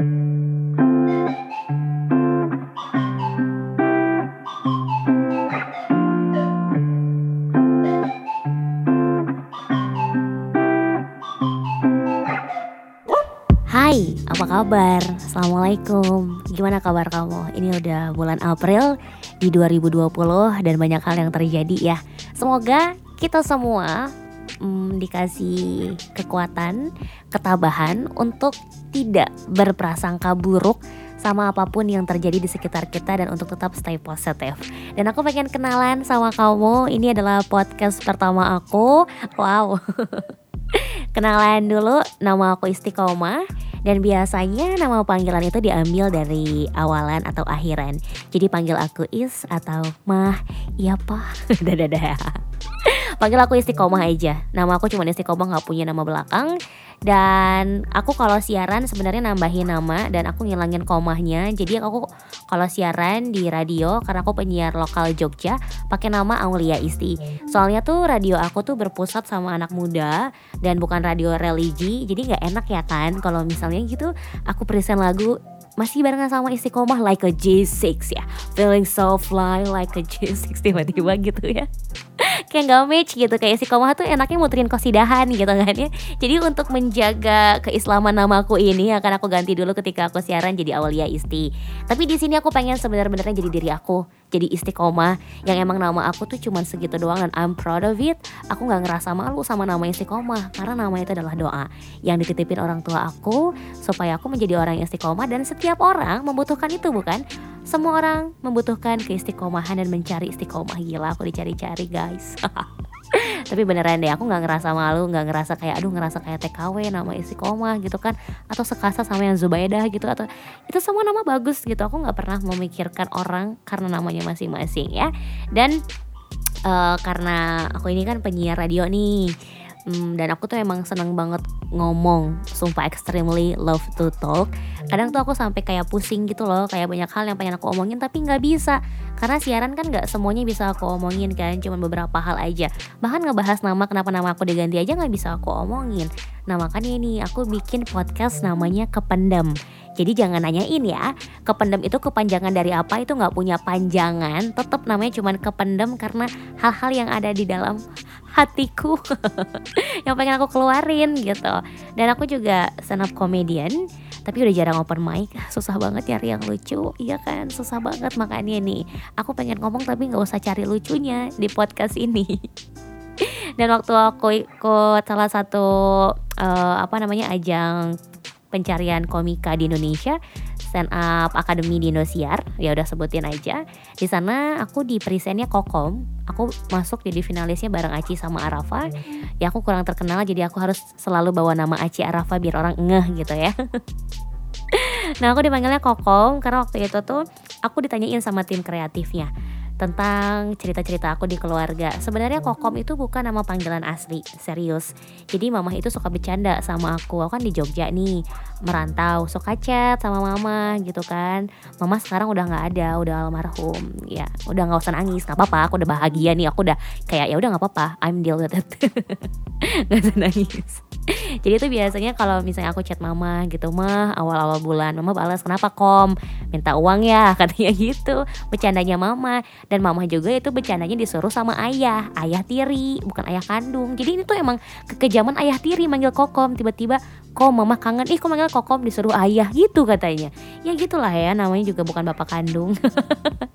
Hai, apa kabar? Assalamualaikum Gimana kabar kamu? Ini udah bulan April di 2020 dan banyak hal yang terjadi ya Semoga kita semua mm, dikasih kekuatan, ketabahan untuk tidak berprasangka buruk sama apa pun yang terjadi di sekitar kita dan untuk tetap stay positif. Dan aku pengen kenalan sama kamu. Ini adalah podcast pertama aku. Wow. Kenalan dulu, nama aku Istiqomah dan biasanya nama panggilan itu diambil dari awalan atau akhiran. Jadi panggil aku Is atau Mah, iya pak, dadah Panggil aku Istiqomah aja. Nama aku cuma Istiqomah nggak punya nama belakang. Dan aku kalau siaran sebenarnya nambahin nama dan aku ngilangin komahnya. Jadi aku kalau siaran di radio karena aku penyiar lokal Jogja pakai nama Aulia Isti. Soalnya tuh radio aku tuh berpusat sama anak muda dan bukan radio religi. Jadi nggak enak ya kan kalau misalnya gitu aku present lagu masih barengan sama istiqomah like a J6 ya feeling so fly like a J6 tiba-tiba gitu ya kayak gak match gitu. Kayak istiqomah tuh enaknya muterin kosidahan gitu kan ya. Jadi untuk menjaga keislaman namaku ini akan aku ganti dulu ketika aku siaran jadi Aulia Isti. Tapi di sini aku pengen sebenarnya jadi diri aku jadi istiqomah. Yang emang nama aku tuh cuman segitu doang dan I'm proud of it. Aku nggak ngerasa malu sama nama istiqomah karena nama itu adalah doa yang dititipin orang tua aku supaya aku menjadi orang yang istiqomah dan setiap orang membutuhkan itu bukan semua orang membutuhkan keistiqomahan dan mencari istiqomah. Gila aku dicari-cari guys. Tapi beneran deh aku nggak ngerasa malu nggak ngerasa kayak aduh ngerasa kayak TKW nama istiqomah gitu kan. Atau sekasa sama yang Zubaidah gitu atau itu semua nama bagus gitu. Aku nggak pernah memikirkan orang karena namanya masing-masing ya. Dan uh, karena aku ini kan penyiar radio nih Hmm, dan aku tuh emang seneng banget ngomong, sumpah extremely love to talk. Kadang tuh aku sampai kayak pusing gitu loh, kayak banyak hal yang pengen aku omongin tapi nggak bisa. Karena siaran kan nggak semuanya bisa aku omongin kan, cuma beberapa hal aja. Bahkan ngebahas nama kenapa nama aku diganti aja nggak bisa aku omongin. Nah makanya ini aku bikin podcast namanya Kependem. Jadi jangan nanyain ya, kependem itu kepanjangan dari apa itu nggak punya panjangan, tetap namanya cuman kependem karena hal-hal yang ada di dalam hatiku yang pengen aku keluarin gitu. Dan aku juga stand up comedian, tapi udah jarang open mic, susah banget nyari yang lucu, iya kan, susah banget makanya nih. Aku pengen ngomong tapi nggak usah cari lucunya di podcast ini. Dan waktu aku ikut salah satu uh, apa namanya ajang pencarian komika di Indonesia stand up academy di Indosiar. Ya udah sebutin aja. Di sana aku di presentnya kokom. Aku masuk jadi finalisnya bareng Aci sama Arafa. Ya aku kurang terkenal jadi aku harus selalu bawa nama Aci Arafa biar orang ngeh gitu ya. Nah aku dipanggilnya kokom karena waktu itu tuh aku ditanyain sama tim kreatifnya tentang cerita-cerita aku di keluarga. Sebenarnya Kokom itu bukan nama panggilan asli, serius. Jadi mama itu suka bercanda sama aku. Aku kan di Jogja nih, merantau, suka chat sama mama gitu kan. Mama sekarang udah nggak ada, udah almarhum. Ya, udah nggak usah nangis, nggak apa-apa. Aku udah bahagia nih, aku udah kayak ya udah nggak apa-apa. I'm deal with it. gak usah nangis. Jadi itu biasanya kalau misalnya aku chat mama gitu mah awal-awal bulan mama balas kenapa kom? Minta uang ya katanya gitu. Bercandanya mama. Dan mama juga itu bercandanya disuruh sama ayah. Ayah tiri bukan ayah kandung. Jadi ini tuh emang kekejaman ayah tiri manggil kokom. Tiba-tiba kok mama kangen. Ih kok manggil kokom? Disuruh ayah gitu katanya. Ya gitulah ya namanya juga bukan bapak kandung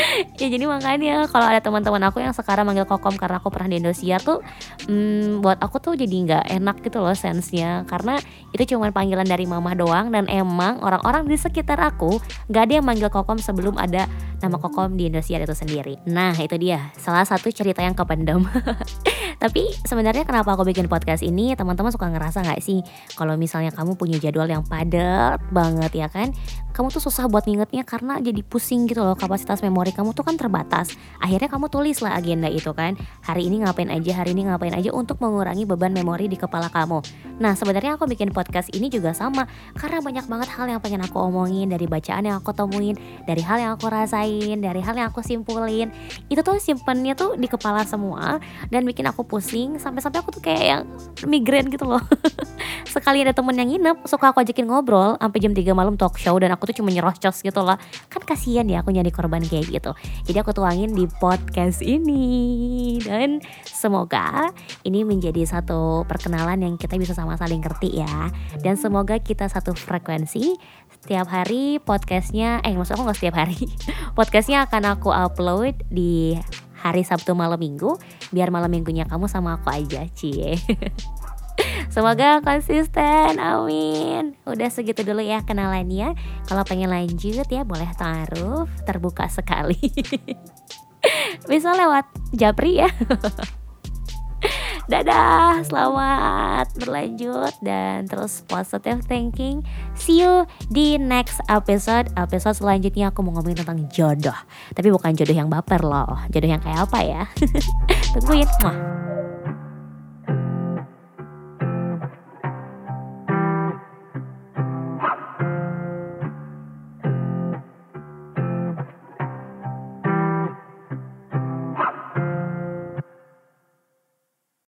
ya jadi makanya kalau ada teman-teman aku yang sekarang manggil kokom karena aku pernah di Indosiar tuh hmm, buat aku tuh jadi nggak enak gitu loh sensenya. Karena itu cuma panggilan dari mama doang dan emang orang-orang di sekitar aku nggak ada yang manggil kokom sebelum ada nama kokom di Indosiar itu sendiri. Nah itu dia. Salah satu cerita yang kependam tapi sebenarnya kenapa aku bikin podcast ini teman-teman suka ngerasa nggak sih kalau misalnya kamu punya jadwal yang padat banget ya kan? Kamu tuh susah buat ngingetnya karena jadi pusing gitu loh kapasitas memori kamu tuh kan terbatas. Akhirnya kamu tulis lah agenda itu kan. Hari ini ngapain aja hari ini ngapain aja untuk mengurangi beban memori di kepala kamu. Nah sebenarnya aku bikin podcast ini juga sama karena banyak banget hal yang pengen aku omongin dari bacaan yang aku temuin dari hal yang aku rasain dari hal yang aku simpulin. Itu tuh simpennya tuh di kepala semua dan bikin aku pusing sampai-sampai aku tuh kayak yang migrain gitu loh. Sekali ada temen yang nginep suka aku ajakin ngobrol sampai jam 3 malam talk show dan aku tuh cuma nyerocos gitu lah kan kasihan ya aku nyari korban kayak gitu. Jadi aku tuangin di podcast ini. Dan semoga ini menjadi satu perkenalan yang kita bisa sama saling ngerti ya. Dan semoga kita satu frekuensi. Setiap hari podcastnya eh maksud aku nggak setiap hari. Podcastnya akan aku upload di hari Sabtu malam minggu biar malam minggunya kamu sama aku aja cie Semoga konsisten, amin. Udah segitu dulu ya kenalannya. Kalau pengen lanjut ya boleh taruh, terbuka sekali. Bisa lewat Japri ya. Dadah, selamat berlanjut dan terus positive thinking. See you di next episode. Episode selanjutnya aku mau ngomongin tentang jodoh. Tapi bukan jodoh yang baper loh. Jodoh yang kayak apa ya? Tungguin. Mwah.